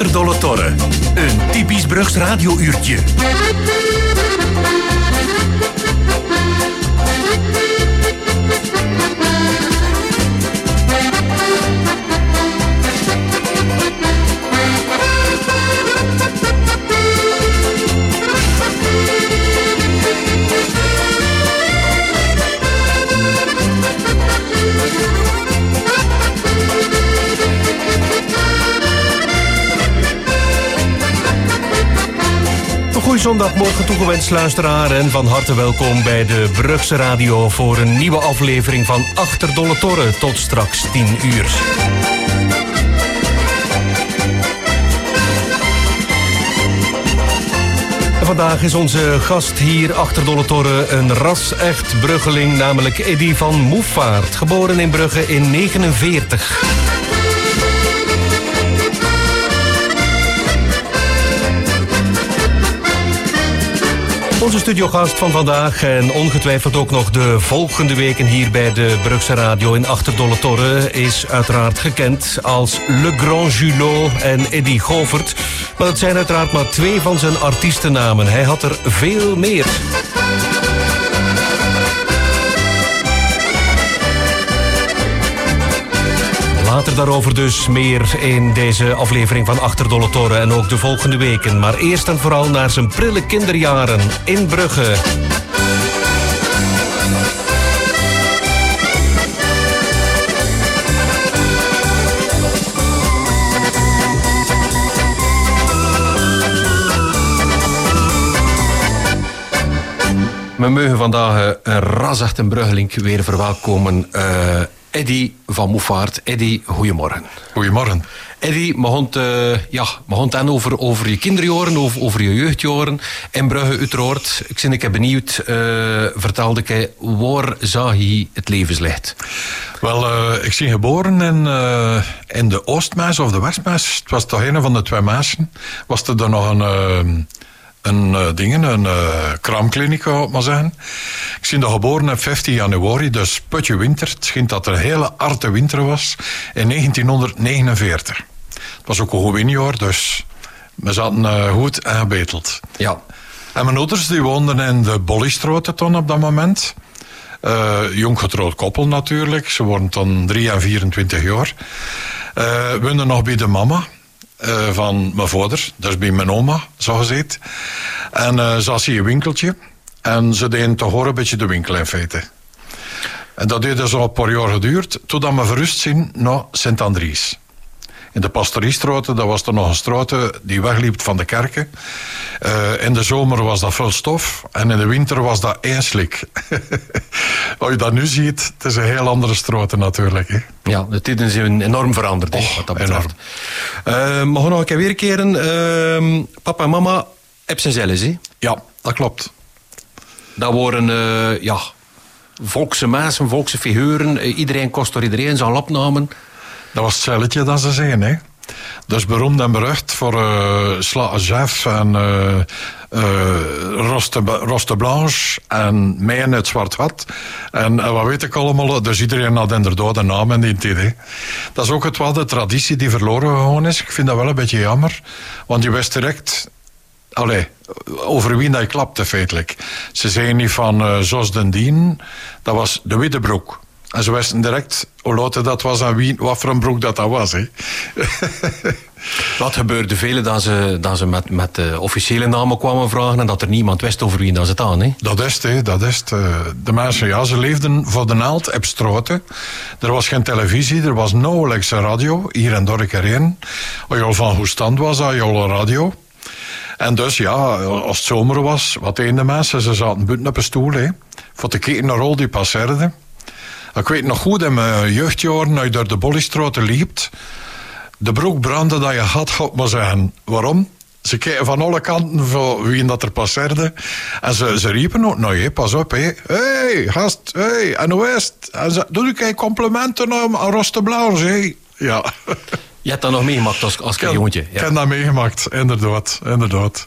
Achterdolle Torre. Een typisch Brugs radiouurtje. Zondagmorgen toegewenst luisteraar en van harte welkom bij de Brugse Radio voor een nieuwe aflevering van Achter Dolle Torre tot straks 10 uur. vandaag is onze gast hier achter Dolle Torre een ras-echt Bruggeling, namelijk Eddy van Moefvaart, geboren in Brugge in 49. Onze studiogast van vandaag en ongetwijfeld ook nog de volgende weken hier bij de Brugse Radio in Achterdolle Torre is uiteraard gekend als Le Grand Julot en Eddy Govert. Maar het zijn uiteraard maar twee van zijn artiestennamen. Hij had er veel meer. Daarover dus meer in deze aflevering van Achterdolle Toren en ook de volgende weken. Maar eerst en vooral naar zijn prille kinderjaren in Brugge. We mogen vandaag een rasacht Bruggelink weer verwelkomen. Uh, Eddy van Moefvaart. Eddy, goedemorgen. Goedemorgen. Eddy, we gaan uh, ja, dan over, over je kinderjaren, over, over je jeugdjaren. In Brugge, uiteraard. Ik ben ik benieuwd, uh, vertelde ik, waar zag je het levenslicht? Wel, uh, ik ben geboren in, in de Oostmaas of de Westmaas. Het was toch een van de twee maasen. Was er dan nog een een uh, dingen, een uh, kraamkliniek, zou maar zeggen. Ik ben daar geboren op 15 januari, dus putje winter. Het schijnt dat er een hele arte winter was in 1949. Het was ook een goed winjaar, dus we zaten uh, goed aangebeteld. Ja. En mijn ouders die woonden in de Bollistrote toen op dat moment. jong getrouwd koppel natuurlijk. Ze worden dan 3 en 24 jaar. Uh, woonden nog bij de mama. Uh, van mijn vader, dat is bij mijn oma, zo gezegd. En uh, ze had een winkeltje. En ze deden toch horen een beetje de winkel in feite. En dat heeft zo een paar jaar geduurd, totdat we verrust zijn naar Sint-Andries. In de pastoriestraten, dat was er nog een straat die wegliep van de kerken. Uh, in de zomer was dat veel stof en in de winter was dat ijslik. Als je dat nu ziet, het is een heel andere straat natuurlijk. Hè. Ja, de tijden zijn enorm veranderd. Oh, wat dat betreft. Uh, nog een keer weer keren. Uh, papa en mama hebben ze zelfs, hè? Ja, dat klopt. Dat waren, uh, ja, volkse mensen, volkse figuren. iedereen kost door iedereen zijn opnamen. Dat was het celletje dat ze zeggen, hè. Is beroemd en berucht voor uh, Sla en uh, Roste, Roste Blanche en mij in het Zwart Gat. En wat weet ik allemaal, dus iedereen had inderdaad een naam en die idee. Dat is ook het wat de traditie die verloren gegaan is. Ik vind dat wel een beetje jammer, want je wist direct Allee, over wie dat klapte feitelijk. Ze zeiden niet van Jos den Dien, dat was de Wittebroek. En ze wisten direct hoe laat dat was en wie, wat voor een broek dat, dat was. Hè. Wat gebeurde velen dat ze, dat ze met, met de officiële namen kwamen vragen en dat er niemand wist over wie dat ze het aan? Hè? Dat is het, dat is het. Eh, de mensen, ja, ze leefden voor de naald op straten. Er was geen televisie, er was nauwelijks een radio, hier en daar erin. Als je al van hoe stand was, had je al een radio. En dus ja, als het zomer was, wat een de mensen, ze zaten buiten op een stoel, hè, voor te kijken naar al die passerden. Ik weet nog goed in mijn jeugdjaren, als je door de Bollistraten liep, de broek brandde dat je had, God maar zeggen. Waarom? Ze kijken van alle kanten voor wie dat er passeerde. En ze, ze riepen ook nog, hey, pas op, hé. hey, gast, hey, en hoe is het? En ze, doe ik complimenten aan Roste Blanche, hé. Ja. Je hebt dat nog meegemaakt als, als jongetje? Ja. Ik heb dat meegemaakt, inderdaad. inderdaad.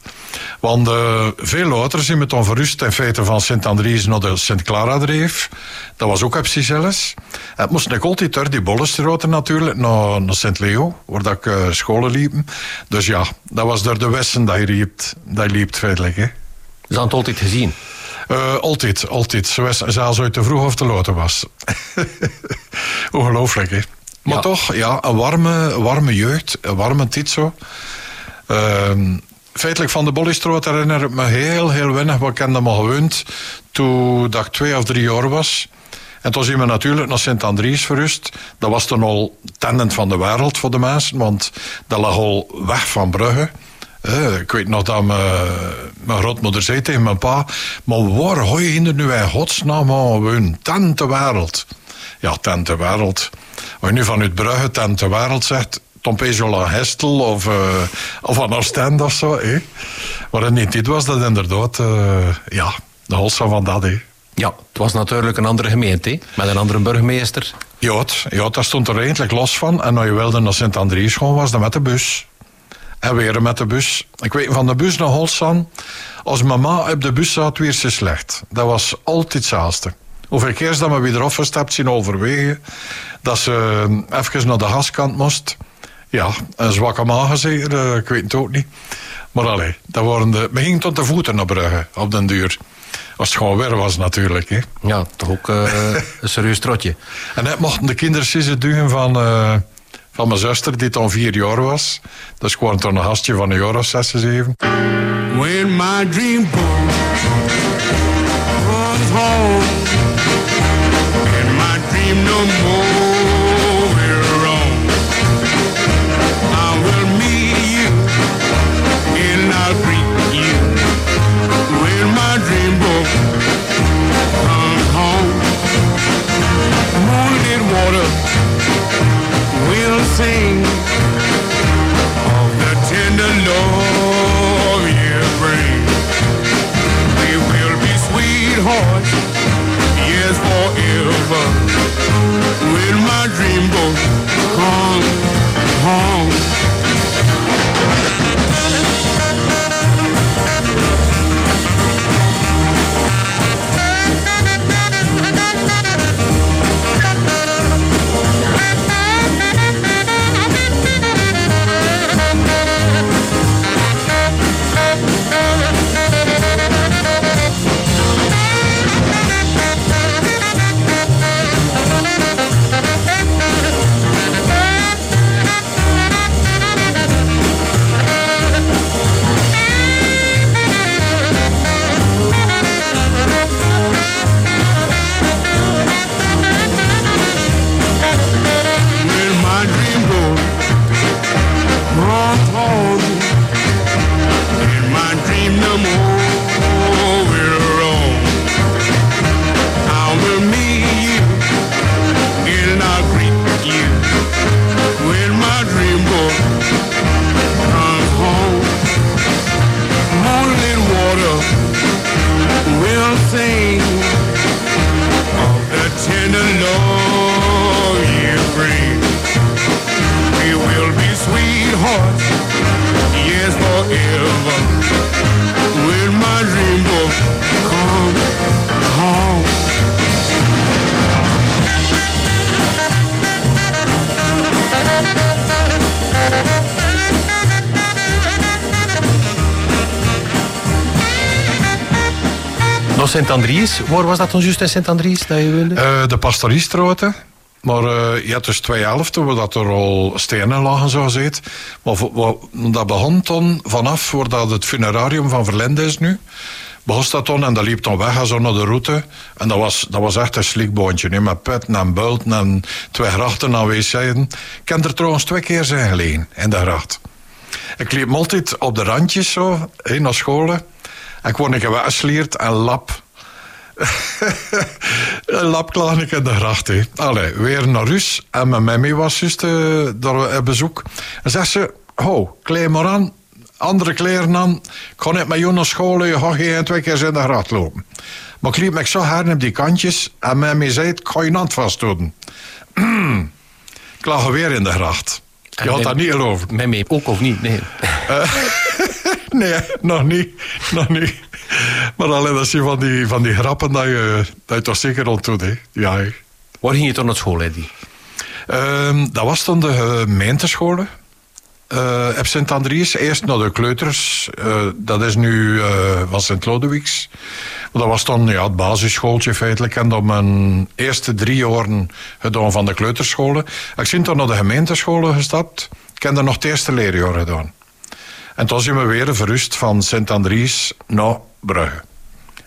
Want uh, veel ouders zijn me dan verrust in feite van Sint-Andries naar de Sint-Clara-dreef. Dat was ook op Cicelles. Het moest nog altijd door die bollenstraten natuurlijk, naar, naar Sint-Leo, waar dat ik uh, scholen liepen. Dus ja, dat was door de Westen dat je liep, dat je liep feitelijk. Hè. Is dat altijd gezien? Uh, altijd, altijd. Zelfs uit te vroeg of te laat was. Ongelooflijk, hè? Maar toch, ja, een warme, warme jeugd, een warme tijd zo. Uh, feitelijk van de Bollistroot herinner ik me heel, heel weinig. Wat ik heb maar gewoond toen ik twee of drie jaar was. En toen zijn we natuurlijk naar Sint-Andries verrust. Dat was toen al tendent van de wereld voor de mensen, want dat lag al weg van Brugge. Eh, ik weet nog dat mijn grootmoeder zei tegen mijn pa... maar waar hoor je nu in godsnaam aan wonen? Tente wereld. Ja, tente wereld. Als je nu vanuit Brugge tente wereld zegt... Tompejola Hestel of, uh, of aan Oostende of zo. Eh? Maar het niet dit was dat inderdaad... Uh, ja, de holsa van dat. Eh. Ja, het was natuurlijk een andere gemeente, met een andere burgemeester. Ja, ja, dat stond er eigenlijk los van. En als je wilde naar Sint-Andries gewoon was dat met de bus. En weer met de bus. Ik weet van de bus naar Holsan. Als mama op de bus zat, weer ze slecht. Dat was altijd hetzelfde. Dat we weer erop gestapt zien overwegen. Dat ze eh, even naar de gaskant moest. Ja, een zwakke maag zeker. Uh, ik weet het ook niet. Maar allee, dat waren de... We gingen tot de voeten naar Brugge op den duur. Als het gewoon weer was natuurlijk. Hè. Ja, toch ook uh, een serieus trotje. En net mochten de kinderen zitten duwen van... Uh, van mijn zuster, die dan vier jaar was. Dus gewoon toen een gastje van een jaar of zes, zeven. When my dream was home dream no more. Will roam I will meet you And I'll greet you When my dream boat comes home. Moonlit water will sing of the tender love you bring. We will be sweethearts, forever. When my dreamboat comes home. Thank you. Sint-Andries. Waar was dat dan juist in Sint-Andries dat je woonde? Uh, de pastoriestroten. Maar uh, je had dus twee helften waar dat er al stenen lagen, zoals het. Maar dat begon dan vanaf waar dat het funerarium van Verlinde is nu. Begon dat dan en dat liep dan weg zo naar de route. En dat was, dat was echt een slikboontje. Nee, met pet en bulten en twee grachten en wc'en. Ik heb er trouwens twee keer zijn gelegen in de gracht. Ik liep altijd op de randjes zo, heen naar scholen. Ik word een gewasleerd en lap een lapklaar in de gracht. He. Allee, weer naar Rus. En mijn mammy was juist uh, daar op bezoek. En zegt ze, ho, kleed maar aan. Andere kleren aan. Ik ga net met jou naar school. Je gaat geen twee keer in de gracht lopen. Maar ik liep me zo hard op die kantjes. En mammy zei, ik ga je hand vasthouden. ik lag weer in de gracht. Je had dat niet geloven. Mij ook of niet? Nee. nee, nog niet. Nog niet. Maar alleen als je van die, van die grappen dat je, dat je toch zeker ontdoet. Hè. Ja. Waar ging je toch naar school, Eddie? Ehm, dat was dan de gemeentescholen. Uh, op Sint-Andries, eerst naar de kleuters. Uh, dat is nu uh, van Sint-Lodewijks. Dat was dan ja, het basisschooltje feitelijk. En dan mijn eerste drie jaren gedaan van de kleuterscholen. Ik ben toen naar de gemeentescholen gestapt. Ik heb nog het eerste leerjaar gedaan. En toen zijn we weer verrust van Sint-Andries naar Brugge.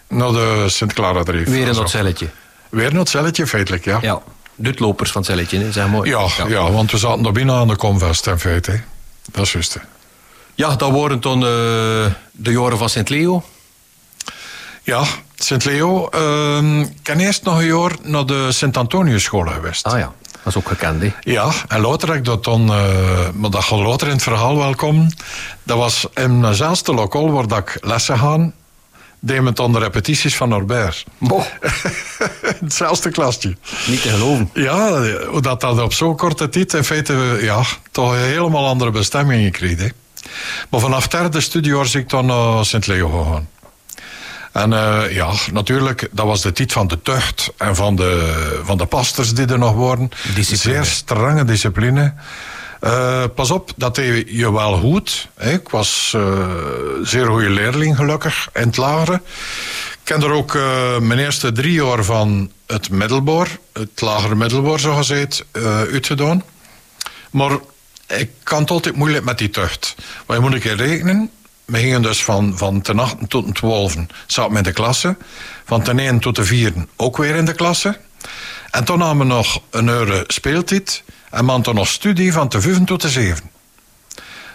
Naar de Sint-Clara-drief. Weer in dat celletje. Weer in dat celletje, feitelijk, ja. Ja, dutlopers van het celletje, zeg mooi. Ja, ja. ja, want we zaten daar binnen aan de Comvest, in feite. Hè. Dat is juist. Ja, dat waren toen uh, de jaren van Sint-Leo. Ja, Sint-Leo. Uh, ik ben eerst nog een jaar naar de Sint-Antonius-school geweest. Ah ja, dat is ook gekend, hè? Ja, en later heb ik dat dan... Uh, maar dat gaat later in het verhaal wel komen. Dat was in eenzelfde lokaal waar dat ik lessen gaan deed me dan de repetities van Norbert. Boh. Hetzelfde klasje. Niet te geloven. Ja, dat, dat op zo'n korte tijd in feite ja, toch een helemaal andere bestemming gekregen. Hè. Maar vanaf derde studiejaar is ik dan naar Sint-Leo gegaan. En uh, ja, natuurlijk, dat was de tijd van de tucht en van de, van de pastors die er nog waren. Discipline. Zeer strenge discipline. Uh, pas op, dat deed je wel goed. Hè. Ik was uh, zeer goede leerling, gelukkig, in het lagere. Ik heb er ook mijn eerste drie jaar van het middelbaar, het lagere middelbaar, zo gezegd, uitgedaan. Maar ik kan het altijd moeilijk met die tucht. Wat moet ik rekenen? We gingen dus van, van ten 8 tot ten 12 zaten we in de klasse. Van ten 1 tot de 4 ook weer in de klasse. En toen namen we nog een uur speeltijd. En man dan nog studie van de 5 tot de 7.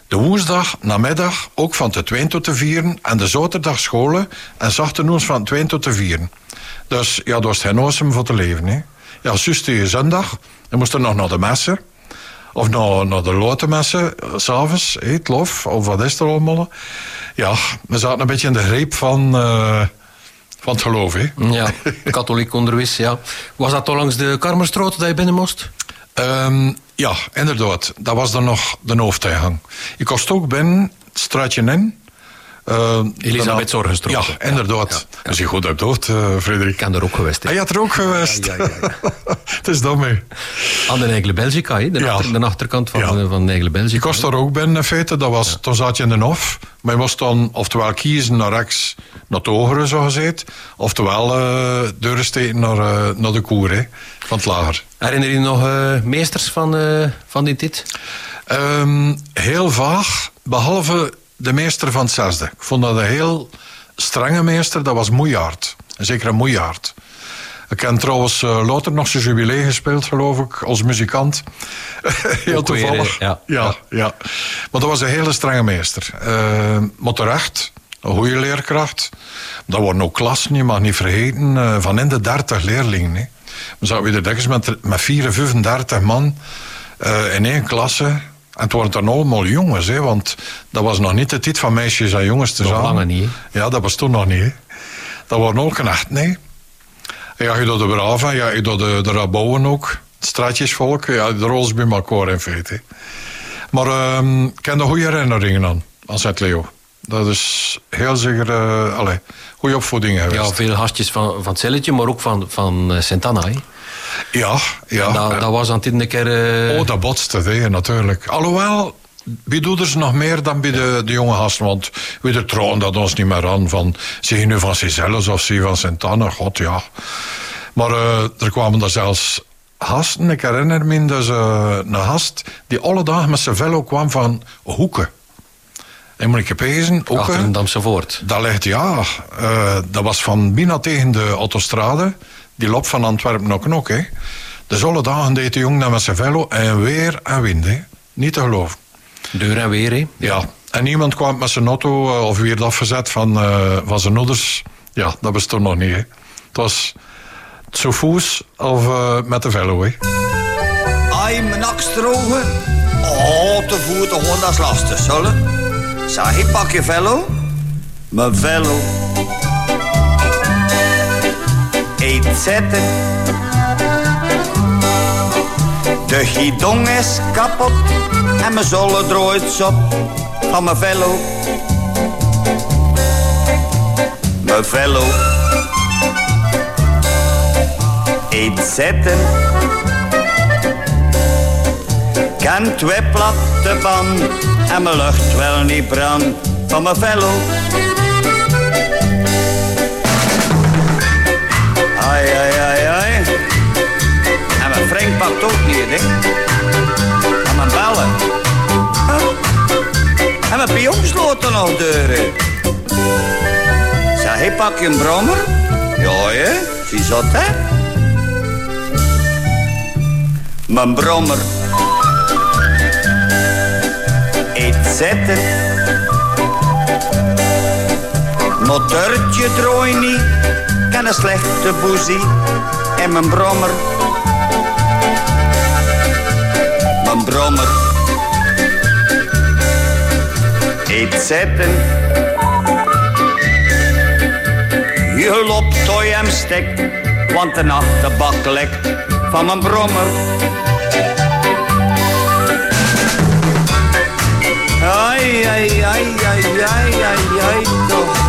De woensdag, namiddag, ook van de 2 tot de 4. En de zaterdag scholen en zachtenoens van 2 tot de 4. Dus ja, dat was oosem voor te leven. Hè. Ja, zus je zondag, dan moest er nog naar de messen. Of naar, naar de lotenmessen, s'avonds, het lof, of wat is er allemaal. Ja, we zaten een beetje in de greep van... Uh, van het geloof, hè? Ja, katholiek onderwijs, ja. Was dat toch langs de Karmerstroot dat je binnen moest? Um, ja, inderdaad. Dat was dan nog de hoofdingang. Ik kost ook binnen, het straatje in. Uh, Elisabeth Zorgenstroot. Ja, inderdaad. Ja, ja, ja. je goed hebt gehoord, uh, Frederik. Ik ben er ook geweest. Hij had er ook geweest. Ja, ja, het is dom, hè. Aan de Negle Belgica, hè? De, achter, de achterkant van, ja. van Negle Belgica. Ik kost daar ook binnen, in feite. Dat was, Toen zat je in de hof. Maar je moest dan oftewel kiezen naar rechts, naar het hogere, zo gezegd. Oftewel uh, deuren steken naar, naar de koer, van het lager. Herinner je nog meesters van, van dit dit? Um, heel vaag, behalve de meester van het zesde. Ik vond dat een heel strenge meester, dat was Moejaard. Zeker een Moejaard. Ik heb trouwens uh, later nog zijn jubilee gespeeld, geloof ik, als muzikant. heel toevallig. Weer, ja. Ja, ja. Maar dat was een hele strenge meester. Uh, maar terecht, een goede leerkracht. Dat waren ook klassen, je mag niet vergeten, uh, van in de 30 leerlingen. Hè. We zaten weer de met, met 4, 35 man in één klasse. En het waren dan allemaal jongens, hè, want dat was nog niet de tijd van meisjes en jongens te Nog lange niet. Ja, dat was toen nog niet. Hè. Dat waren ook knecht, nee. Ja, je door de Brava, ja, je door de, de Rabouwen ook. Het straatjesvolk, ja, de rols bij elkaar in feite. Maar uh, ik heb er goede herinneringen aan, aan Sint-Leo. Dat is heel zeker, uh, allez, goede opvoeding geweest. Ja, veel hartjes van, van het celletje, maar ook van, van uh, Sint-Anna? Ja, ja. Dat, dat, was aan het een keer... Uh... Oh, dat botste, hè, natuurlijk. Alhoewel, bij doeders nog meer dan bij de, de jonge gasten. Want we trouwen dat ons niet meer aan. Van, zie je nu van Cizelles of zie je van Sint-Anna? God, ja. Maar uh, er kwamen daar zelfs gasten. Ik herinner me dus uh, een gast die alle dagen met zijn velo kwam van Hoeken. En moet ik pezen, ook. Achter een Damse Voort. Dat ligt, ja. Uh, dat was van bijna tegen de autostrade. Die loopt van Antwerpen naar Knok, hè. Dus alle dagen deed de jong naar met zijn velo en weer en wind, hè. Niet te geloven. Deur en weer, hè? Ja. En niemand kwam met zijn auto uh, of weer afgezet van, uh, van zijn ouders. Ja, dat bestond nog niet, hè. Het was zo voes of uh, met de velo, hè. Ai, mijn akstrogen. Oh, te voeten gewoon, dat is lastig, zullen? Zeg, pak je velo. Mijn velo. Eet zetten. De gidong is kapot en mijn zolle drooit op van mijn vello. Mijn vello. Eet zetten. Kan twee platte band en mijn lucht wel niet brand van mijn vello. Ai, ai, ai, ai. En mijn Frank pakt ook niet, hè. En mijn bellen. En mijn pion sloten nog deuren. Zeg, hey, pak je een brommer? Ja, hè. Zie zat, hè. Mijn brommer. Zetten. Motortje draai niet ken een slechte boezie en mijn brommer. Mijn brommer. Eet zetten. Je loopt toi hem stek, want de achterbak lekt van mijn brommer. Ai, ai, ai, ai, ai, ai, ai, toch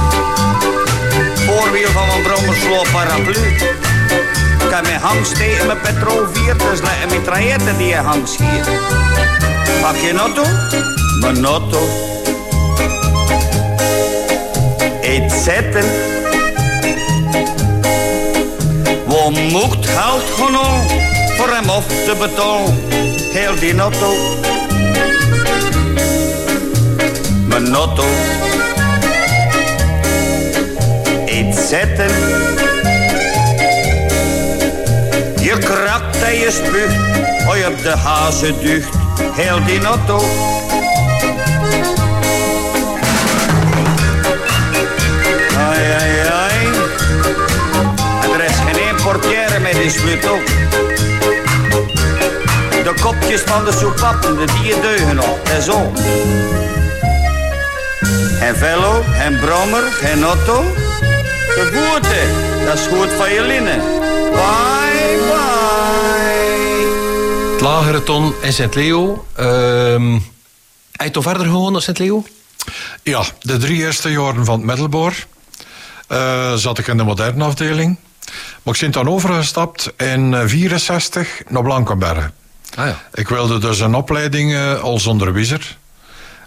voorwiel van mijn brommer sloop paraplu. Ik heb mijn hangst tegen mijn petrol 4, dus let een mitraillette die je hangst hier. Pak je notto? Mijn notto. Eet zetten. Wo mocht geld genomen voor hem op te betalen. Heel die notto. Mijn notto. Zetten. Je krakt en je spuugt, hoe je de hazen ducht, heel die notto. Ai, ai, ai. Er is geen één portière met die ook. De kopjes van de soepappen, de die deugen nog, en zo. En Vello, en Brommer, en Otto. De voeten, dat is goed van je linnen. Bye, bye. Het lagere ton in Sint-Leo. Ehm hij toch verder gewoon naar Sint-Leo? Ja, de drie eerste jaren van het middelbaar eh, zat ik in de moderne afdeling. Maar ik ben dan overgestapt in 64 naar Blankenberge. Ah ja. Ik wilde dus een opleiding eh, als onderwijzer.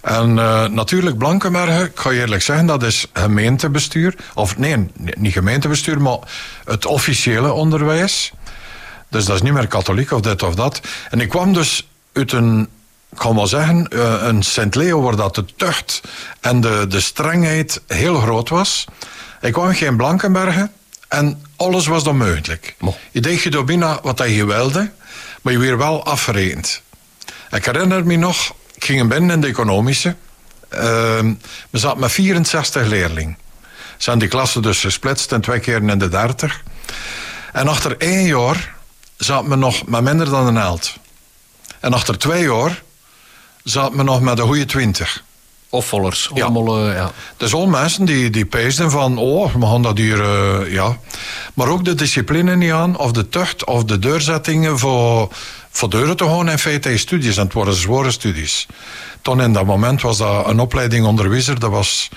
En eh, natuurlijk Blankenberge, ik ga je eerlijk zeggen, dat is gemeentebestuur. Of nee, niet gemeentebestuur, maar het officiële onderwijs. Dus dat is niet meer katholiek of dit of dat. En ik kwam dus uit een, ik kan wel zeggen, eh, een Sint-Leo waar dat de tucht en de, de strengheid heel groot was. Ik kwam geen Blankenberge en alles was dan mogelijk. Mo. Je deed je door binnen wat je wilde, maar je werd wel afgerekend. Ik herinner me nog, ik ging binnen in de economische. Ehm, we zaten met 64 leerlingen. Zijn die klassen dus gesplitst en twee keer in de 30. En achter één jaar zaten we nog met minder dan een held. En achter twee jaar zaten we nog met een goede 20. Opvallers. Ja. Allemaal, eh, ja. Dus al mensen die, die peesden van, oh, we gaan dat hier, eh, ja. Maar ook de discipline niet aan, of de tucht, of de deurzettingen voor, voor deuren te gaan in feite studies. En het waren zware studies. Toen in dat moment was dat een opleiding onderwijzer, dat was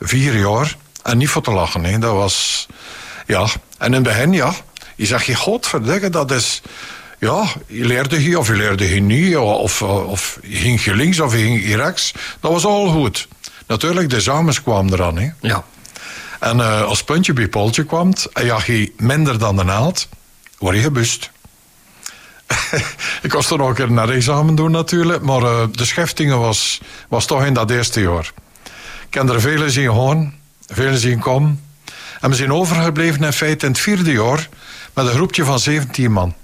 vier jaar. En niet voor te lachen, hè. dat was, ja. En in het begin, ja, je zegt, je godverdikke, dat is... Ja, je leerde hier of je leerde hier niet, of, of je ging je links of je ging je rechts. Dat was al goed. Natuurlijk, de examens kwamen eraan. Hè. ja. En eh, als puntje bij poltje kwam, en je minder dan de naald, word je gebust. ik was er nog een keer naar examen doen natuurlijk, maar eh, de scheftingen was, was toch in dat eerste jaar. Ik heb er velen zien gaan, velen zien komen. En we zijn overgebleven in feite in het vierde jaar met een groepje van 17 man.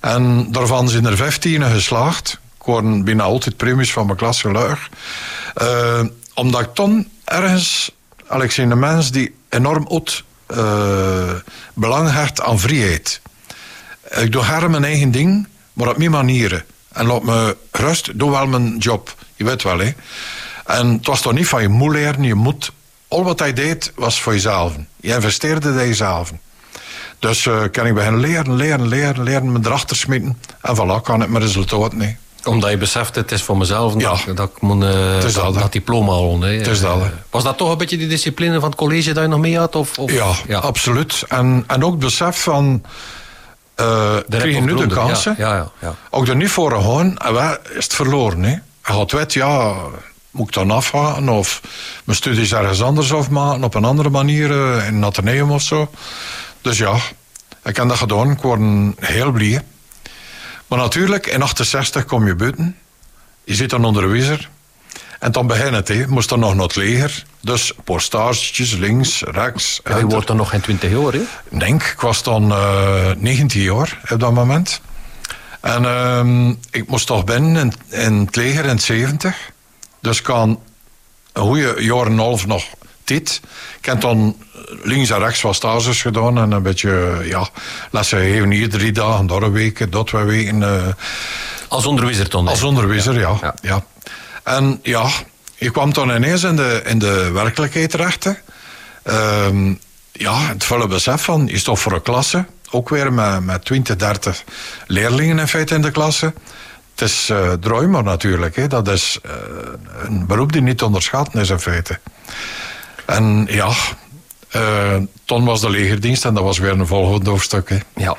En daarvan zijn er 15 geslaagd. Ik word bijna altijd premies van mijn klas gelukkig. Eh, omdat ik toen ergens... Alex een mens die enorm oud eh, belang hecht aan vrijheid. Ik doe graag mijn eigen ding, maar op mijn manieren. En laat me rust, doe wel mijn job. Je weet wel, hè. En het was toch niet van je moet leren, je moet... Al wat hij deed, was voor jezelf. Je investeerde in jezelf. Dus uh, kan ik beginnen leren, leren, leren, leren, me erachter smitten. En voilà, kan het mijn resultaat niet. Omdat je beseft, het is voor mezelf Ja. dat, dat ik moet, eh, is dat, dat, hè. dat diploma. Het is dat. Eh, Was dat toch een beetje die discipline van het college dat je nog mee had? Of, of? Ja, absoluut. En, en ook het besef van... De kreeg nu de kansen? Ja, ja, ja. Ook er niet voor wij is het verloren. Hè. Je gaat weten, ja, moet ik dan afgaan? Of mijn studies ergens anders afmaken, op een andere manier, eh, in een ateneum of zo. Dus ja, ik heb dat gedaan. Ik word heel blij. Maar natuurlijk, in 68 kom je buiten. Je zit dan onderwijzer. En dan begint het, hè. Je moest dan nog naar het leger. Dus postages links, rechts. Ja, je wordt er nog geen 20 jaar, hè? Ik denk, ik was dan eh 19 jaar op dat moment. En ehm, ik moest toch binnen in, in het leger in het 70. Dus ik kan een goede jaar en een half nog dit. Ik heb dan links en rechts wat stages gedaan en een beetje, ja, lessen gegeven hier drie dagen, daar een week, dat twee weken. eh, Als onderwijzer dan? als onderwijzer, ja. Ja. ja. En ja, je kwam dan ineens in de, in de werkelijkheid terecht. Ehm, ja, het volle besef van, je stond voor een klasse. Ook weer met, met 20, 30 leerlingen in feite in de klasse. Het is druimer natuurlijk. Hè. Dat is eh, een beroep die niet te onderschatten is in feite. En ja, eh, toen was de legerdienst en dat was weer een volgend hoofdstuk. Hè. Ja.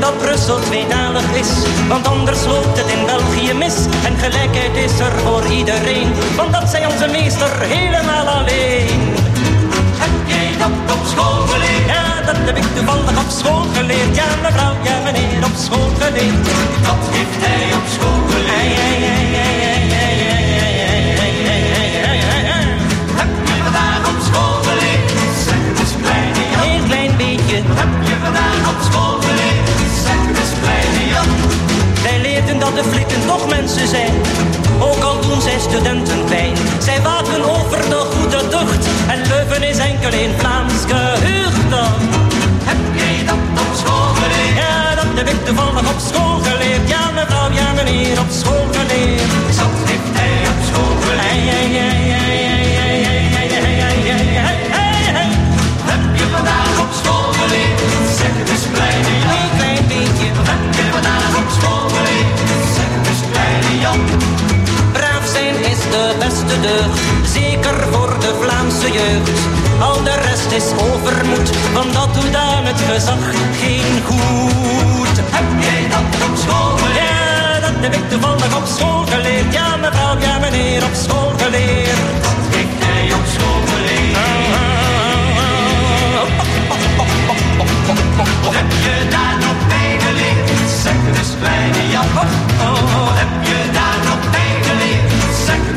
Dat Brussel tweetalig is, want anders loopt het in België mis. En gelijkheid is er voor iedereen, want dat zei onze meester helemaal alleen. Heb jij dat op school geleerd? Ja, dat heb ik toevallig op school geleerd. Ja, mevrouw, ja, meneer, op school geleerd. Dat heeft hij op school geleerd. Heb je vandaag op school geleerd? Zeg het eens kleine Jan. Heel klein beetje. Heb je vandaag op school Dat de flikken toch mensen zijn, ook al doen zij studenten pijn. Zij waken over de goede tucht, en Leuven is enkel in Vlaams gehucht dan. Heb jij dat op school geleerd? Ja, dat heb ik toevallig op school geleerd. Ja, mevrouw, ja, meneer, op school geleerd. Dat heeft hij op school geleerd. Braaf zijn is de beste deugd, zeker voor de Vlaamse jeugd. Al de rest is overmoed, want dat doet aan het gezag geen goed. Heb jij dat op school geleerd? Ja, dat heb ik toevallig op school geleerd. Ja, mevrouw, ja, meneer, op school geleerd. Dat heeft hij op school geleerd. Heb je daar nog bij geleerd? Zeg eens kleine Jan. Heb je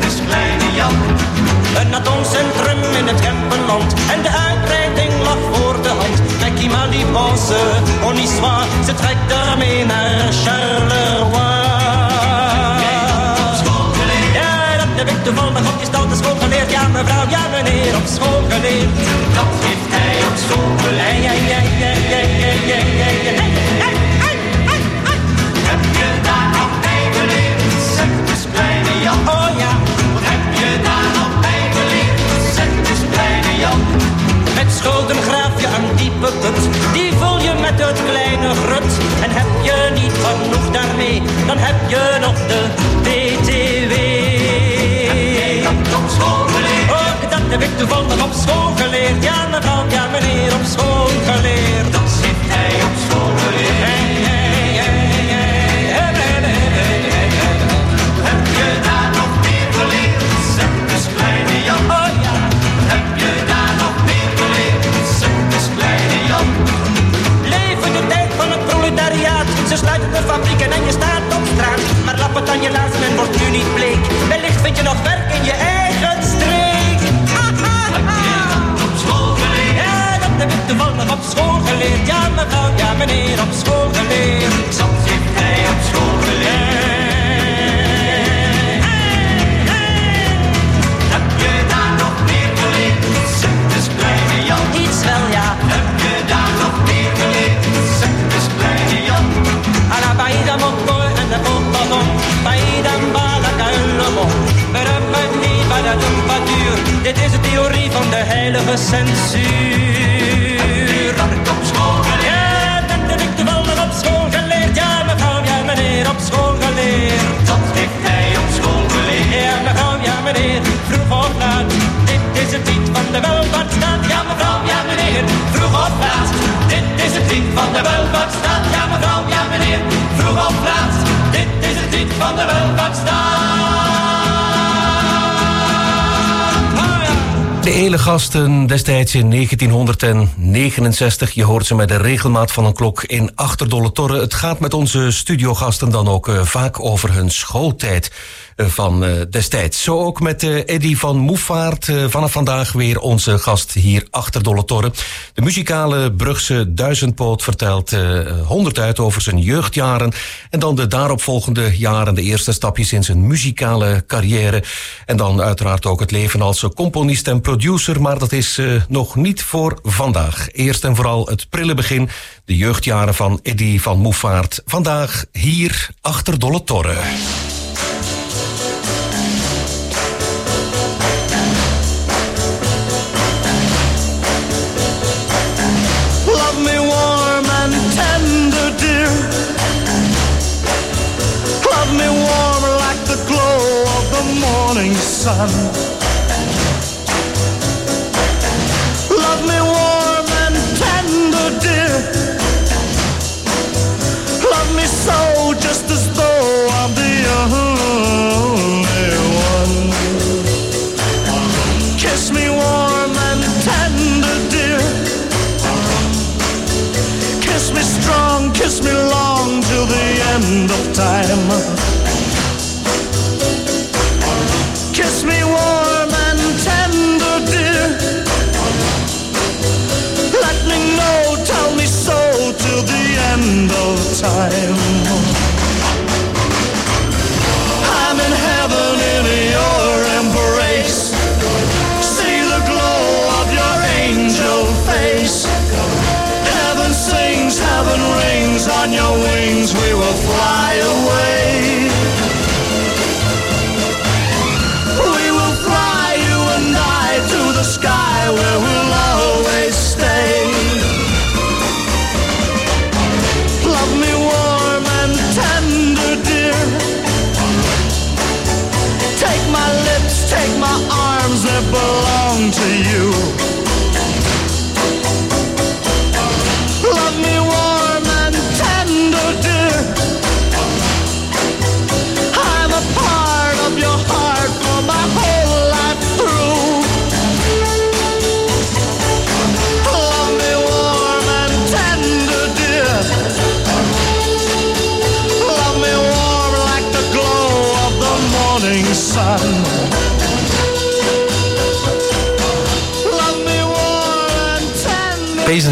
Eens kleine Jan. Een in het Kempenland en de uitbreiding lag voor de hand. Mais qui m'a dit pense, on y ze trekt daarmee naar Charleroi. Heb ik toevallig op je stoute school geleerd. Ja, mevrouw, ja, meneer, op school geleerd. Dat heeft hij op school geleerd? Schulden graaf een diepe put. Die vul je met het kleine grut. En heb je niet genoeg daarmee, dan heb je nog de BTW. Op school geleerd. Ook dat heb ik toevallig op school geleerd. Ja, mevrouw, ja, meneer, op school geleerd. Ze sluiten de fabrieken en je staat op straat. Maar lap het aan je laarzen en wordt nu niet bleek. Wellicht vind je nog werk in je eigen streek. Ha, ha, ha. Op school geleerd. Ja, dat heb ik toevallig op school geleerd. Ja, mevrouw, ja, meneer, op school geleerd. Dat heeft hij op school geleerd. Heb je dit is de theorie van de heilige censuur. Dat ik op school geleerd. Ja, dat heb ik toevallig op school geleerd. Ja, mevrouw, ja, meneer, op school geleerd. Dat heeft hij op school geleerd. Ja, mevrouw, ja, meneer, vroeg of laat. Dit is het lied van de welvaartsstaat. Ja, mevrouw, ja, meneer, vroeg of laat. Dit is het lied van de welvaartsstaat. Ja, mevrouw, ja, meneer, vroeg of laat. Dit is het lied van de welvaartsstaat. De Elegasten destijds in 1969. Je hoort ze met de regelmaat van een klok in Achterdolle Torre. Het gaat met onze studiogasten dan ook eh, vaak over hun schooltijd van eh, destijds. Zo ook met eh, Eddy van Moefaert. eh, vanaf vandaag weer onze gast hier achter Dolle Torre. De muzikale Brugse duizendpoot vertelt eh, honderd uit over zijn jeugdjaren. En dan de daaropvolgende jaren, de eerste stapjes in zijn muzikale carrière. En dan uiteraard ook het leven als componist en producer. Maar dat is eh, nog niet voor vandaag. Eerst en vooral het prille begin. De jeugdjaren van Eddy van Moefaert. Vandaag hier achter Dolle Torre. Sun. Love me warm and tender, dear. Love me so, just as though I'm the only one. Kiss me warm and tender, dear. Kiss me strong, kiss me long till the end of time.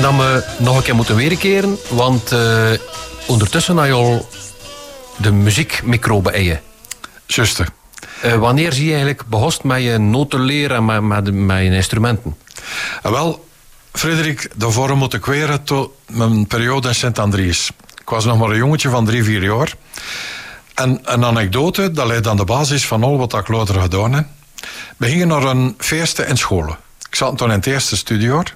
Dat we nog een keer moeten weerkeren, want eh, ondertussen had je al de muziekmicrobe eigen. Zuster. Eh, wanneer zie je eigenlijk behost met je noten leren en met, met, met je instrumenten? En wel, Frederik, daarvoor moet ik weer tot mijn periode in Sint-Andries. Ik was nog maar een jongetje van drie, vier jaar. En een anekdote, dat leidt aan de basis van al wat ik later gedaan heb. We gingen naar een feesten in scholen. Ik zat toen in het eerste studiejaar.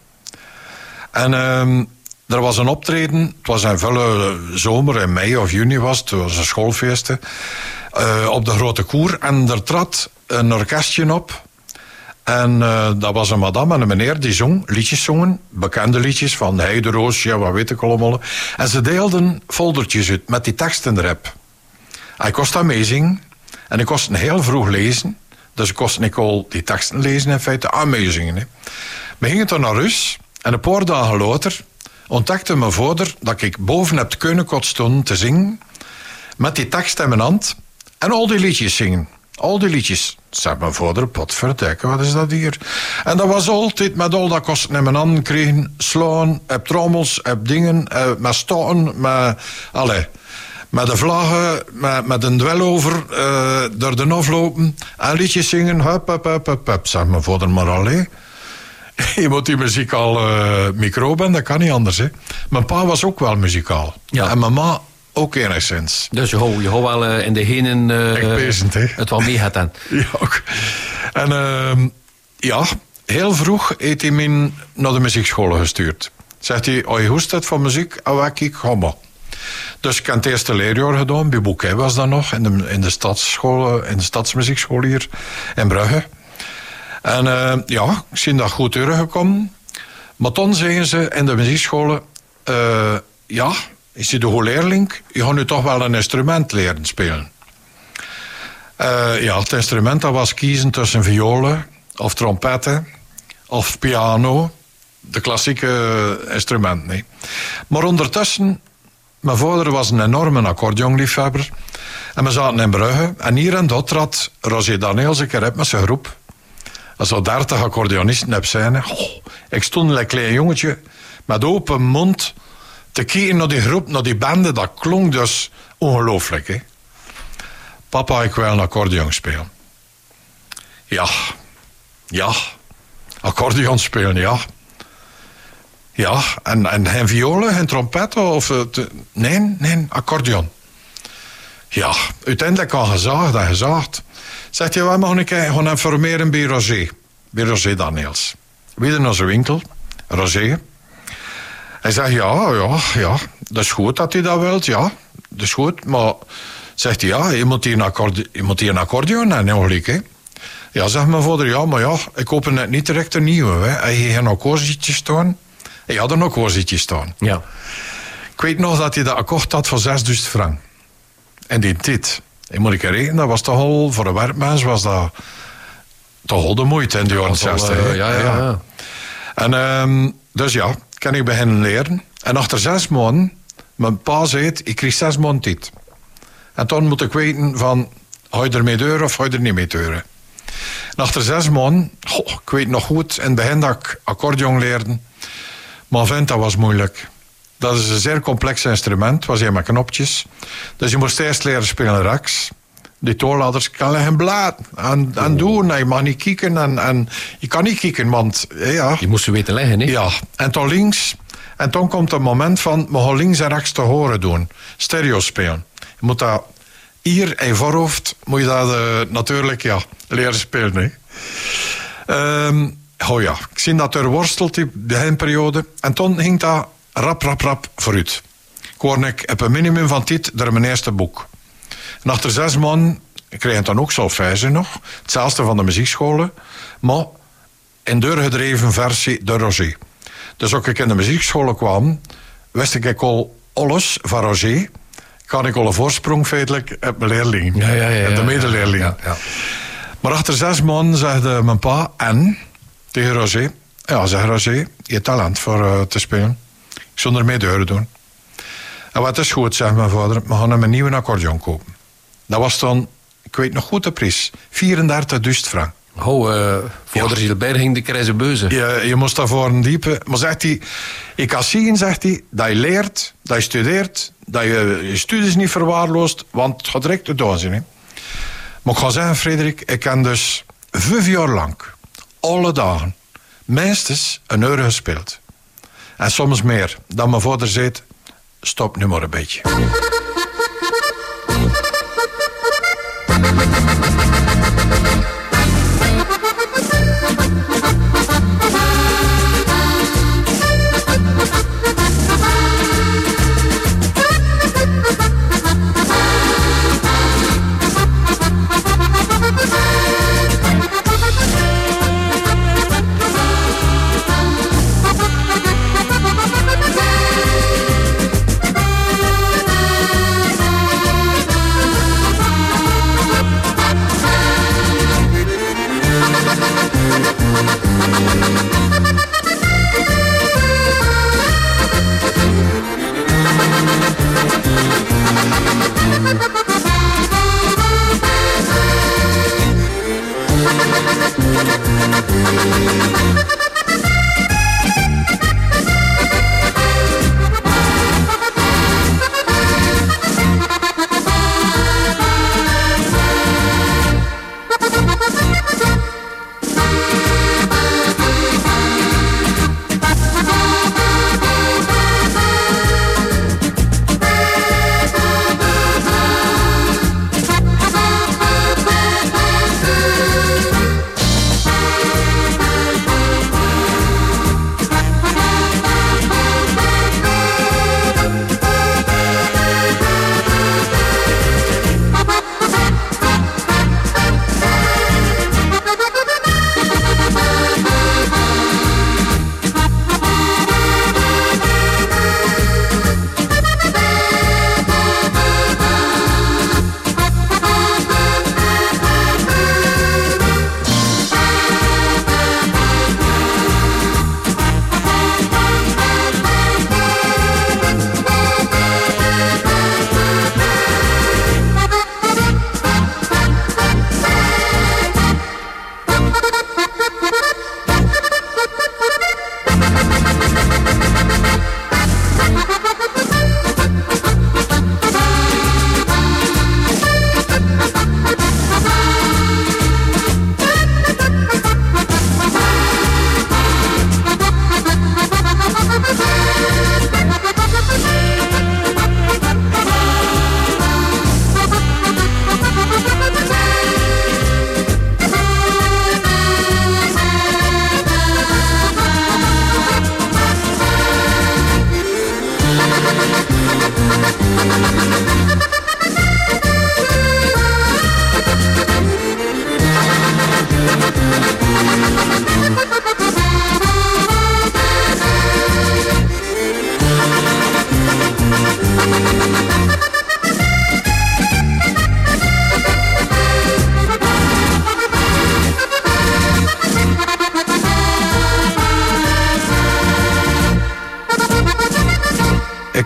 En ehm, er was een optreden. Het was een volle zomer, in mei of juni was het. Het was een schoolfeesten. eh, op de Grote Koer. En er trad een orkestje op. En eh, dat was een madame en een meneer die zong, liedjes zongen. Bekende liedjes van Heideroos, ja, wat weet ik allemaal. En ze deelden foldertjes uit met die teksten erop. Ik kost dat meezingen. En ik kost heel vroeg lezen. Dus ik kost al die teksten lezen in feite aan meezingen. Hè. We gingen toen naar Rus. En een paar dagen later ontdekte mijn vader dat ik boven heb kunnen stonden te zingen. Met die tekst in mijn hand. En al die liedjes zingen. Al die liedjes. Zei mijn vader, potverdikke, wat is dat hier? En dat was altijd met al dat kosten in mijn handen kregen. Slaan, heb trommels, heb dingen, eh, met stoten, met... Allee, met de vlaggen, met, met een dwel over, eh, door de aflopen. En liedjes zingen, hup, hup, hup, hup, hup. Zeg mijn vader maar allee. Je moet die muzikaal uh, microbe en dat kan niet anders. Hè. Mijn pa was ook wel muzikaal. Ja. En mijn ma ook enigszins. Dus je houdt je hou wel eh, in de henen eh, Echt bezend, hè? het wel mee gaat dan. Ja, ook. En ehm, ja, heel vroeg heeft hij me naar de muziekschool gestuurd. Zegt hij, als je hoest het van muziek, dan werk ik, ga maar. Dus ik heb het eerste leerjaar gedaan, bij Bouquet was dat nog, in de, in de, stadsschool, in de stadsmuziekschool hier in Brugge. En eh, ja, ik zie dat goed doorgekomen. Maar toen zeggen ze in de muziekscholen, eh, ja, is je de leerling, je gaat nu toch wel een instrument leren spelen. Eh, ja, het instrument dat was kiezen tussen violen of trompetten of piano. De klassieke instrumenten. Maar ondertussen, mijn vader was een enorme accordeonliefhebber. En we zaten in Brugge. En hier en dat trad Roger Daniels een keer met zijn groep. Als zo dertig accordeonisten heb zijn. Ik stond een klein jongetje met open mond te kijken naar die groep, naar die banden. Dat klonk dus ongelooflijk. Hè? Papa, ik wil een accordeon spelen. Ja, ja, accordeon spelen, ja. Ja, en, en geen violen, geen trompetten of... eh, nee, nee, accordeon. Ja, uiteindelijk al gezaagd en gezaagd. Zegt hij, wij mogen een keer gaan informeren bij Roger. Bij Roger Daniels. Weer naar zijn winkel, Roger. Hij zegt, ja, ja, ja, dat is goed dat hij dat wilt, ja. Dat is goed, maar zegt hij, ja, je moet hier een, accorde je moet hier een accordeon en ongeluk, hè. Ja, zegt mijn vader, ja, maar ja, ik koop net niet direct een nieuwe, hè. Hij heeft geen akkoordzietje staan. Hij had een akkoordzietje staan. Ja. Ik weet nog dat hij dat akkoord had voor 6000 frank. En die tijd. En moet ik er rekenen, dat was toch al, voor een werkmens was dat toch al de moeite in de jaren was al, 60. eh, hè. ja, ja, ja. En ehm, dus ja, kan ik beginnen leren. En achter zes maanden, mijn pa zei het, ik kreeg zes maanden tijd. En toen moet ik weten van, ga je ermee deuren of ga je er niet mee deuren? En achter zes maanden, goh, ik weet nog goed, in het begin dat ik accordeon leerde, maar vind dat was moeilijk. Dat is een zeer complex instrument, was met knopjes. Dus je moest eerst leren spelen rechts. Die toonladders kan je geen blaad aan, aan doen. En je mag niet kieken en, en je kan niet kieken, want eh, ja, Die moesten weten leggen, hè? ja, en toen links. En toen komt het moment van, we gaan links en rechts te horen doen. Stereo spelen. Je moet dat hier in voorhoofd, moet je dat eh, natuurlijk ja, leren spelen. Hè. Ehm, oh ja, ik zie dat er worstelt die beginperiode. En toen ging dat rap, rap, rap vooruit. Ik hoorde ik heb een minimum van tijd door mijn eerste boek. En achter zes maanden kreeg ik dan ook solfège nog. Hetzelfde van de muziekscholen. Maar in doorgedreven versie de Roger. Dus ook ik in de muziekscholen kwam, wist ik al alles van Roger. Kan ik al een voorsprong feitelijk op mijn leerling. Ja, ja, ja, de medeleerling. ja. Maar achter zes maanden zegde mijn pa en tegen Roger. Ja, zeg Roger, je talent voor eh, te spelen. Zou ermee deuren doen. En wat is goed, zegt mijn vader. We gaan hem een nieuwe accordeon kopen. Dat was dan, ik weet nog goed de prijs, 34.000 frank. Oh, eh vader Gilbert ging de krijze beuzen. Je, je moest daarvoor een diepe... Maar zegt hij, ik kan zien, zegt hij, dat je leert, dat je studeert, dat je je studies niet verwaarloost, want het gaat direct doen zijn. Hè. Maar ik ga zeggen, Frederik, ik heb dus vijf jaar lang, alle dagen, minstens een uur gespeeld. En soms meer. Dan mijn vader zei, stop nu maar een beetje.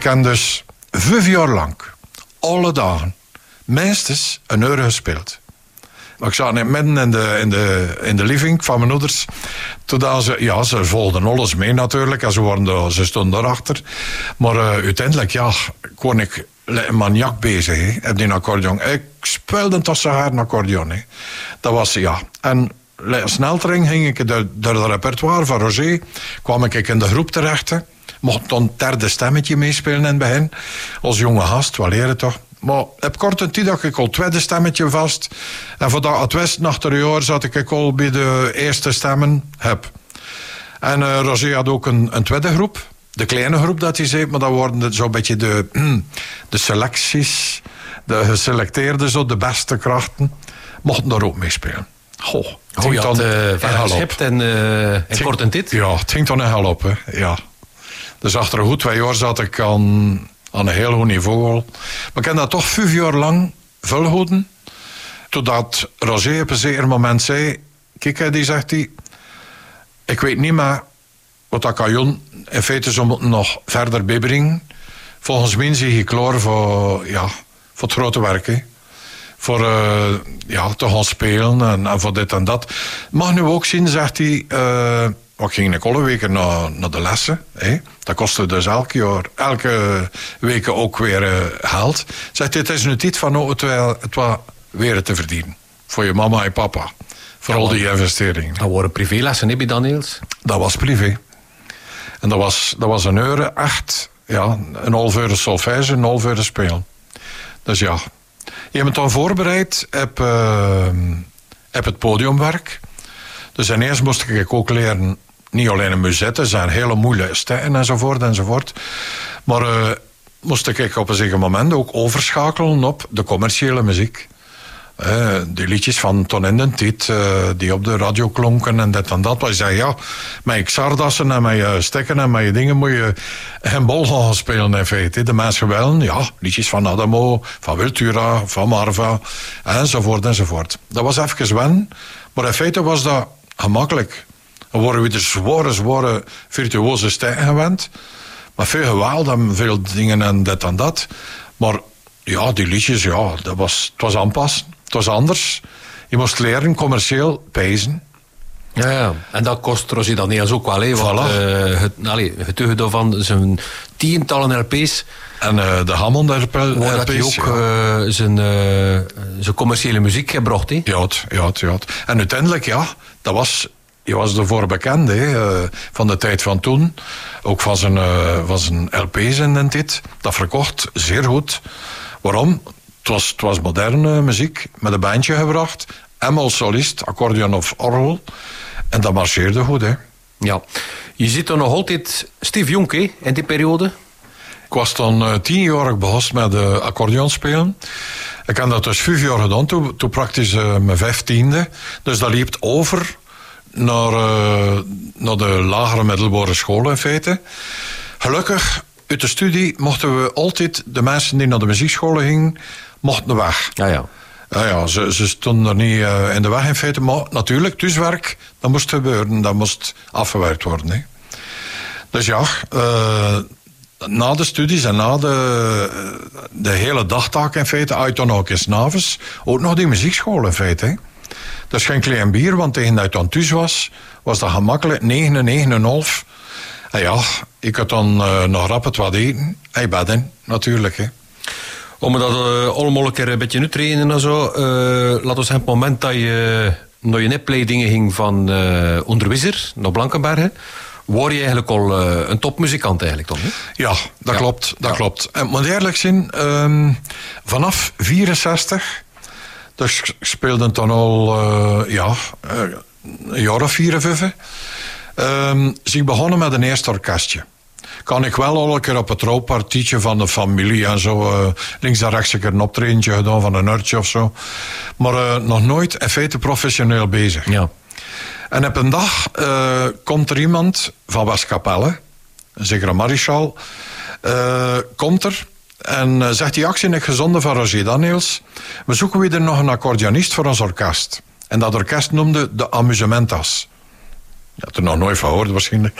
Ik heb dus vijf jaar lang, alle dagen, minstens een uur gespeeld. Ik zat net midden in de, in, de, in de living van mijn ouders. Toen ze, ja, ze volgden alles mee natuurlijk. En ze, waren ze stonden daarachter. Maar uh, uiteindelijk, ja, kon ik een maniak bezig. Hè, op die accordeon. Ik speelde tot zo hard een accordeon. Hè. Dat was, ja. En sneltering ging ik door, het repertoire van Roger. kwam ik in de groep terecht. Mocht dan derde stemmetje meespelen in het begin. Als jonge gast, wel leren toch. Maar op korte tijd had ik al het tweede stemmetje vast. En voordat het west nach de jaar zat ik al bij de eerste stemmen heb. En uh, Roger had ook een, een tweede groep. De kleine groep dat hij zei, maar dat worden zo'n beetje de, de selecties. De geselecteerde, zo, de beste krachten. Mochten daar ook meespelen. Goh, het Hoe je had uh, en, uh, en kort en dit? Ja, het ging dan een hel op. Hè. Ja. Dus achter een goed twee jaar zat ik aan aan een heel hoog niveau Maar ik heb dat toch vijf jaar lang volhouden. Totdat Roger op een zeker moment zei... Kijk, die zegt hij... Ik weet niet meer wat dat kan in feite zo moeten nog verder bijbrengen. Volgens mij zie je klaar voor, ja, voor het grote werk. Voor uh, ja, te gaan spelen en, en, voor dit en dat. Mag nu ook zien, zegt hij... Uh, ik ging ik alle weken naar, naar de lessen. Hè. Dat kostte dus elke jaar, elke week ook weer uh, geld. Zegt het is nu tijd van oh, het, wel, het wel weer te verdienen. Voor je mama en papa. Voor al die investeringen. Dat waren privélessen, heb je dan Niels? Dat was privé. En dat was, dat was een euro, echt. Ja, een half uur solfège, een half uur spelen. Dus ja. Je bent dan voorbereid op, uh, op het podiumwerk. Dus en eerst moest ik ook leren niet alleen een musette, zijn hele moeilijke stijlen enzovoort enzovoort. Maar uh, moest ik op een zeker moment ook overschakelen op de commerciële muziek. Uh, die liedjes van Ton en den Tiet, uh, die op de radio klonken en dit en dat. Maar zei, ja, met Xardassen en met je stekken en met je dingen moet je bol gaan spelen in feite. De mensen wel, ja, liedjes van Adamo, van Wiltura, van Marva, enzovoort enzovoort. Dat was even wen, maar in feite was dat gemakkelijk. Dan worden we de zware, zware virtuose stijgen gewend. Maar veel geweld en veel dingen en dit en dat. Maar ja, die liedjes, ja, dat was, het was aanpassen. Het was anders. Je moest leren commercieel pezen. Ja, ja, en dat kost Rosie dan niet ook wel. Hè, want voilà. uh, het, allee, getuige van zijn tientallen LP's. En uh, de Hammond LP's. Waar dat hij ook ja. uh, zijn, zijn commerciële muziek gebracht. Hè? Ja, het, ja, het, ja. Het. En uiteindelijk, ja, dat was je was ervoor bekend, hè, uh, van de tijd van toen. Ook van zijn, uh, van zijn LP's en dit. Dat verkocht zeer goed. Waarom? Het was, het was moderne muziek, met een bandje gebracht. Eenmaal solist, accordeon of orgel. En dat marcheerde goed, hè. Ja. Je zit er nog altijd Steve Jonk, hè, in die periode? Ik was dan uh, tien jaar begonnen met uh, accordeon spelen. Ik heb dat dus vijf jaar gedaan, toen, toen praktisch uh, mijn vijftiende. Dus dat liep over naar, uh, naar de lagere middelbare school in feite. Gelukkig, uit de studie mochten we altijd, de mensen die naar de muziekscholen gingen, mochten weg. Ja, ja. Ja, ja, ze, ze stonden er niet uh, in de weg in feite. Maar natuurlijk, thuiswerk, dat moest gebeuren. Dat moest afgewerkt worden. Hè. Dus ja, uh, na de studies en na de, de hele dagtaak in feite, uit dan ook in Snaves, ook nog die muziekschool in feite. Hè. Dat is geen klein bier, want tegen dat thuis was, was dat gemakkelijk 9, 9,5. En ja, ik had dan uh, nog rap het wat eten. Hij bedden, natuurlijk. Hè. Om dat uh, allemaal een keer een beetje trainen en zo. Uh, laat ons het moment dat je naar je nepleidingen ging van uh, Onderwisser naar Blankenbergen. Word je eigenlijk al een topmuzikant eigenlijk toch? Ja, dat ja. klopt. Dat ja. klopt. En moet eerlijk zijn, um, vanaf 64 dus ik speelde dan al uh, ja, een jaar of vier of vijf. Um, dus ik begonnen met een eerste orkestje. Kan ik wel al een keer op het trouwpartietje van de familie en zo. Uh, links en rechts een keer een optredentje gedaan van een urtje of zo. Maar uh, nog nooit in feite professioneel bezig. Ja. En op een dag uh, komt er iemand van Westkapelle, een zekere Marischal, komt er en uh, zegt die actie ik gezonde van Roger Daniels. We zoeken weer nog een accordeonist voor ons orkest. En dat orkest noemde de Amusementas. Je had er nog nooit van gehoord waarschijnlijk.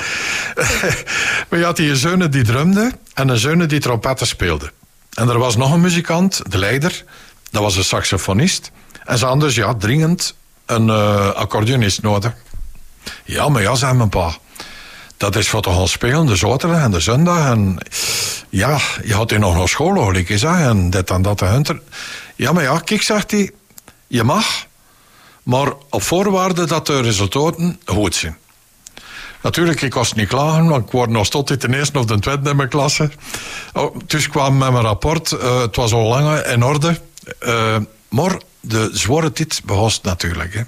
maar je had die zonen die drumde en een zonen die trompetten speelde. En er was nog een muzikant, de leider, dat was een saxofonist. En ze hadden dus ja, dringend een eh, accordeonist nodig. Ja, maar ja, zei mijn pa. Dat is voor te gaan spelen, de zaterdag en de zondag. En ja, je had hier nog naar school, hoor en dit en dat de hunter. Ja, maar ja, kijk, zegt hij, je mag, maar op voorwaarde dat de resultaten goed zijn. Natuurlijk, ik was niet klaar, want ik word nog tot ten eerste of de tweede in mijn klasse. Oh, dus kwam met mijn rapport, eh, het was al lang in orde. Eh, maar de zware tijd begon natuurlijk. Hè.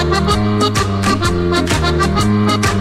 Thank you.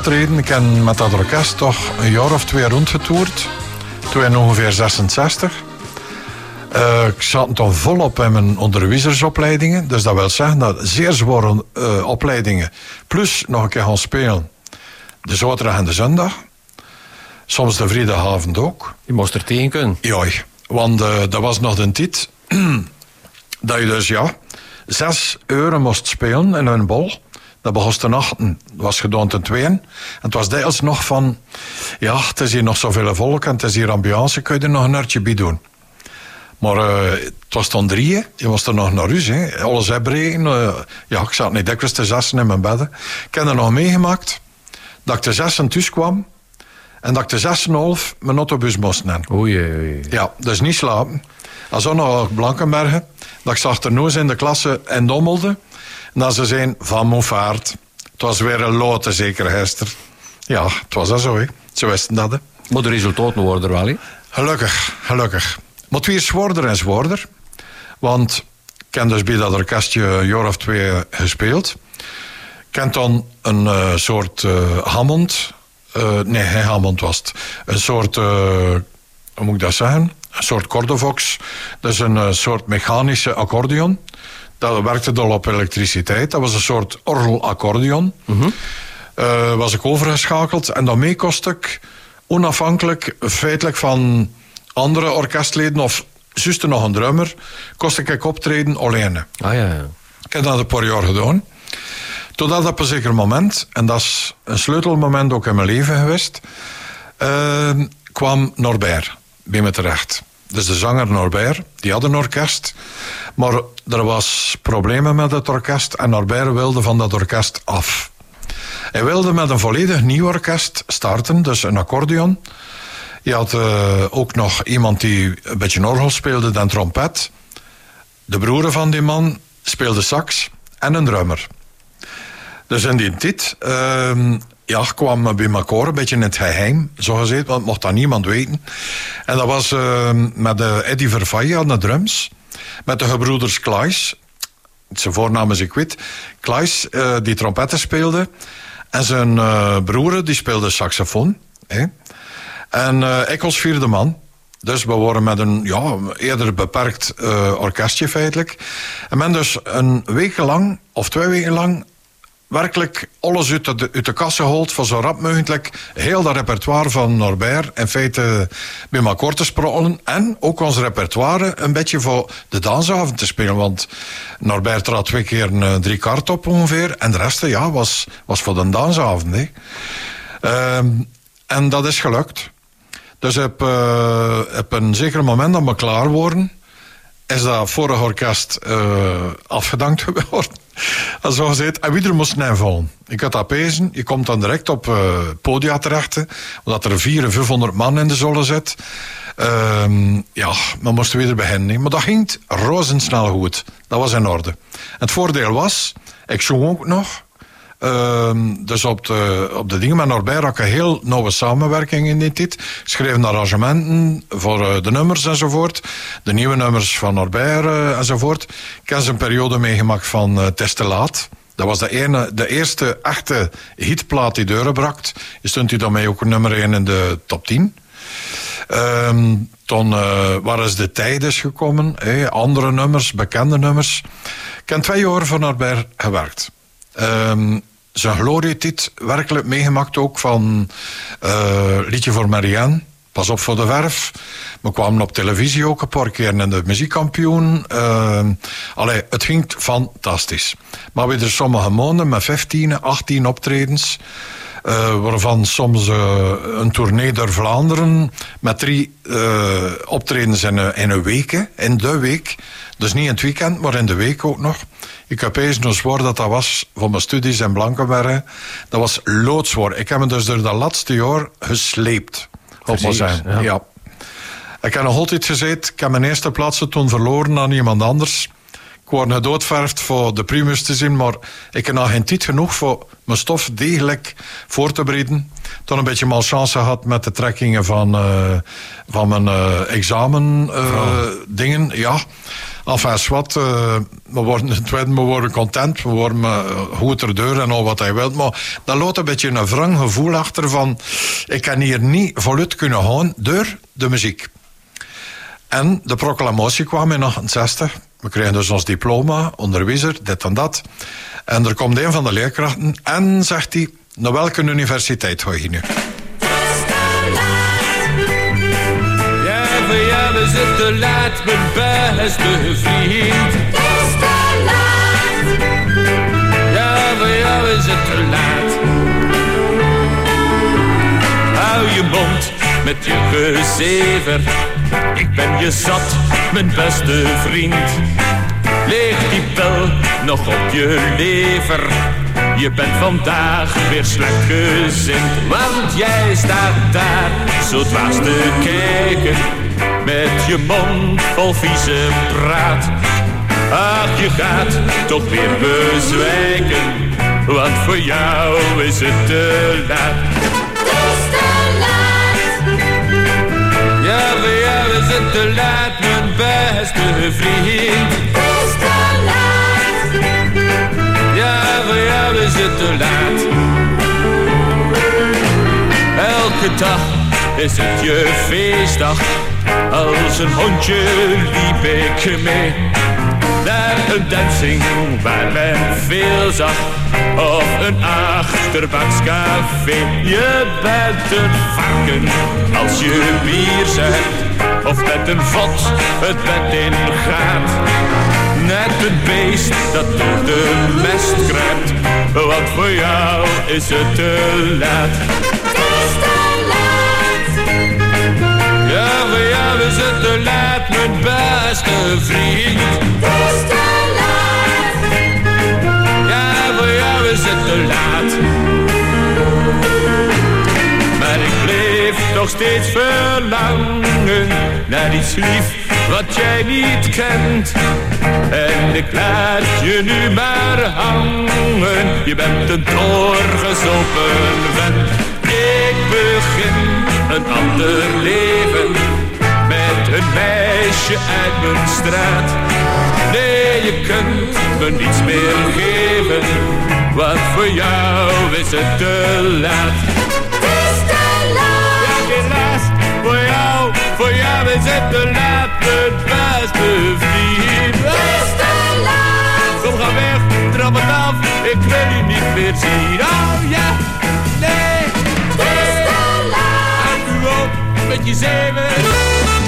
Optreden. Ik heb met dat orkest toch een jaar of twee rondgetoerd. Toen in ongeveer 66. Eh, ik zat dan volop in mijn onderwijzersopleidingen. Dus dat wil zeggen dat zeer zware eh, opleidingen. Plus nog een keer gaan spelen. De zaterdag en de zondag. Soms de vrijdagavond ook. Je moest er tegen kunnen. Ja, want eh, dat was nog een tijd dat je dus ja, zes uren moest spelen in een bol. Dat begon te nachten, dat was gedaan ten tweeën. En het was dikwijls nog van, ja, het is hier nog zoveel volk en het is hier ambiance, kun je er nog een uurtje bij doen. Maar eh, het was dan drieën, je was er nog naar huis, hè. alles hebben. eh, ja, ik zat niet dikwijls te zessen in mijn bedden. Ik heb er nog meegemaakt dat ik te zessen thuis kwam en dat ik te zessen half mijn autobus moest nemen. Oei, oei. Ja, dus niet slapen. Als ook nog Blankenbergen, dat ik zag er nooit in de klasse en dommelde. Dat ze zijn van Moeffaart. Het was weer een lote, zeker Hester. Ja, het was dat zo, hè. Ze wisten dat, hè. Maar de resultaten worden er wel, hè? Gelukkig, gelukkig. Maar het weer zwaarder en zwaarder. Want ik heb dus bij dat orkestje een jaar of twee gespeeld. Ik heb dan een eh, soort eh, Hammond... eh, nee, geen Hammond was het. Een soort... hoe moet ik dat zeggen? Een soort Cordovox. Dat is een soort mechanische accordeon. Dat werkte dan op elektriciteit. Dat was een soort orgelaccordeon. Eh, was ik overgeschakeld. En daarmee kost ik onafhankelijk, feitelijk van andere orkestleden of juist nog een drummer, kost ik optreden alleen. Ah ja, ja. Ik heb dat een paar jaar gedaan. Totdat op een zeker moment, en dat is een sleutelmoment ook in mijn leven geweest, eh, kwam Norbert bij me terecht. Dus de zanger Norbert, die had een orkest, maar er was problemen met het orkest en Norbert wilde van dat orkest af. Hij wilde met een volledig nieuw orkest starten, dus een accordeon. Je had eh, ook nog iemand die een beetje orgel speelde, dan trompet. De broer van die man speelde sax en een drummer. Dus in die ehm, ja, kwam bij elkaar, een beetje in het geheim, zo gezegd, want mocht dat niemand weten. En dat was ehm, met de Eddie Vervaille aan de drums, met de gebroeders Klaes, zijn voornaam is ik weet, Klaes eh, die trompetten speelde, en zijn eh broer die speelde saxofoon. Hè. En eh, ik was vierde man. Dus we waren met een ja, eerder beperkt eh, orkestje feitelijk. En men dus een week lang, of twee weken lang, werkelijk alles uit de, uit de kast gehaald, van zo rap mogelijk heel dat repertoire van Norbert in feite bij elkaar te sprokkelen. En ook ons repertoire een beetje voor de dansavond te spelen. Want Norbert trad twee keer een, eh, drie kaart op ongeveer. En de rest ja, was, was voor de dansavond. Hè. Ehm, en dat is gelukt. Dus op, eh, op een zeker moment dat we klaar worden, is dat vorige orkest eh, afgedankt geworden. En zo en wie er moest invallen. Ik had dat pezen, je komt dan direct op eh podia terecht, omdat er 400 en 500 man in de zolle zit. Ehm, ja, we moesten weer beginnen. Maar dat ging razensnel goed. Dat was in orde. Het voordeel was, ik zong ook nog. Ehm, dus op de, op de dingen met Norbert had een heel nauwe samenwerking in die tijd. Schreven arrangementen voor eh, de nummers enzovoort. De nieuwe nummers van Norbert eh, enzovoort. Ik heb een periode meegemaakt van eh Testelaat. Dat was de, ene, de eerste echte hitplaat die deuren bracht. Stond hij daarmee ook nummer 1 in de top 10. Ehm toen eh waren ze de tijden gekomen. hè, andere nummers, bekende nummers. Ik heb twee jaar voor Norbert gewerkt. Ehm zijn glorietijd werkelijk meegemaakt ook van eh, Liedje voor Marianne. Pas op voor de verf. We kwamen op televisie ook een paar keer in de muziekkampioen. Ehm allee, het ging fantastisch. Maar we er sommige maanden met 15, 18 optredens. eh, waarvan soms eh, een tournee door Vlaanderen met drie eh, optredens in een, in een week, in de week. Dus niet in het weekend, maar in de week ook nog. Ik heb eens nog zwaar dat dat was voor mijn studies in Blankenberge. Dat was loodzwaar. Ik heb me dus door dat laatste jaar gesleept. Op Precies, zijn. ja. ja. Ik heb nog altijd gezegd, ik heb mijn eerste plaatsen toen verloren aan iemand anders. Ik word gedoodverfd voor de primus te zien, maar ik heb nog geen tijd genoeg voor mijn stof degelijk voor te bereiden. Toen een beetje malchance gehad met de trekkingen van, eh, van mijn eh, examen eh, dingen. Ja, enfin, wat. eh, we worden, we worden content, we worden eh, goed erdoor en al wat hij wilt. Maar dat loopt een beetje een wrang gevoel achter van... ik kan hier niet voluit kunnen gaan door de muziek. En de proclamatie kwam in 68. We kregen dus ons diploma, onderwijzer, dit en dat. En er komt een van de leerkrachten en zegt hij... naar welke universiteit ga je nu? Ja, voor jou is het beste vriend. Ja, voor jou is het te laat. Hou je mond met je gezever. Ik ben je zat, mijn beste vriend. Leeg die pil nog op je lever. Je bent vandaag weer slecht gezind, want jij staat daar zo dwaas te kijken. Met je mond vol vieze praat. Ach, je gaat toch weer bezwijken, want voor jou is het te laat. Ja, voor jou is het te laat, mijn beste vriend. Het is te laat. Ja, voor jou is het te laat. Elke dag is het je feestdag. Als een hondje liep ik mee. Naar een dancing waar men veel zag. Of een achterbaanscafé. Je bent een varken als je bier zegt. Of met een vod het bed in gaat. Net een beest dat door de mest kruipt. Want voor jou is het te laat. Ja, voor jou het te laat, mijn beste vriend. Het is te laat. Ja, voor jou is het laat. Maar ik bleef nog steeds verlangen naar iets lief wat jij niet kent. En ik laat je nu maar hangen. Je bent een doorgezopen vent. Ik begin een ander leven met een meisje uit mijn straat. Nee, je kunt me niets meer geven, want voor jou is het te laat. Het is te laat. Ja, helaas, voor jou, voor jou is het te laat, mijn beste vriend. Het is te laat. Kom, ga weg, trap het af, ik wil je niet meer zien. Oh ja, nee. You save it.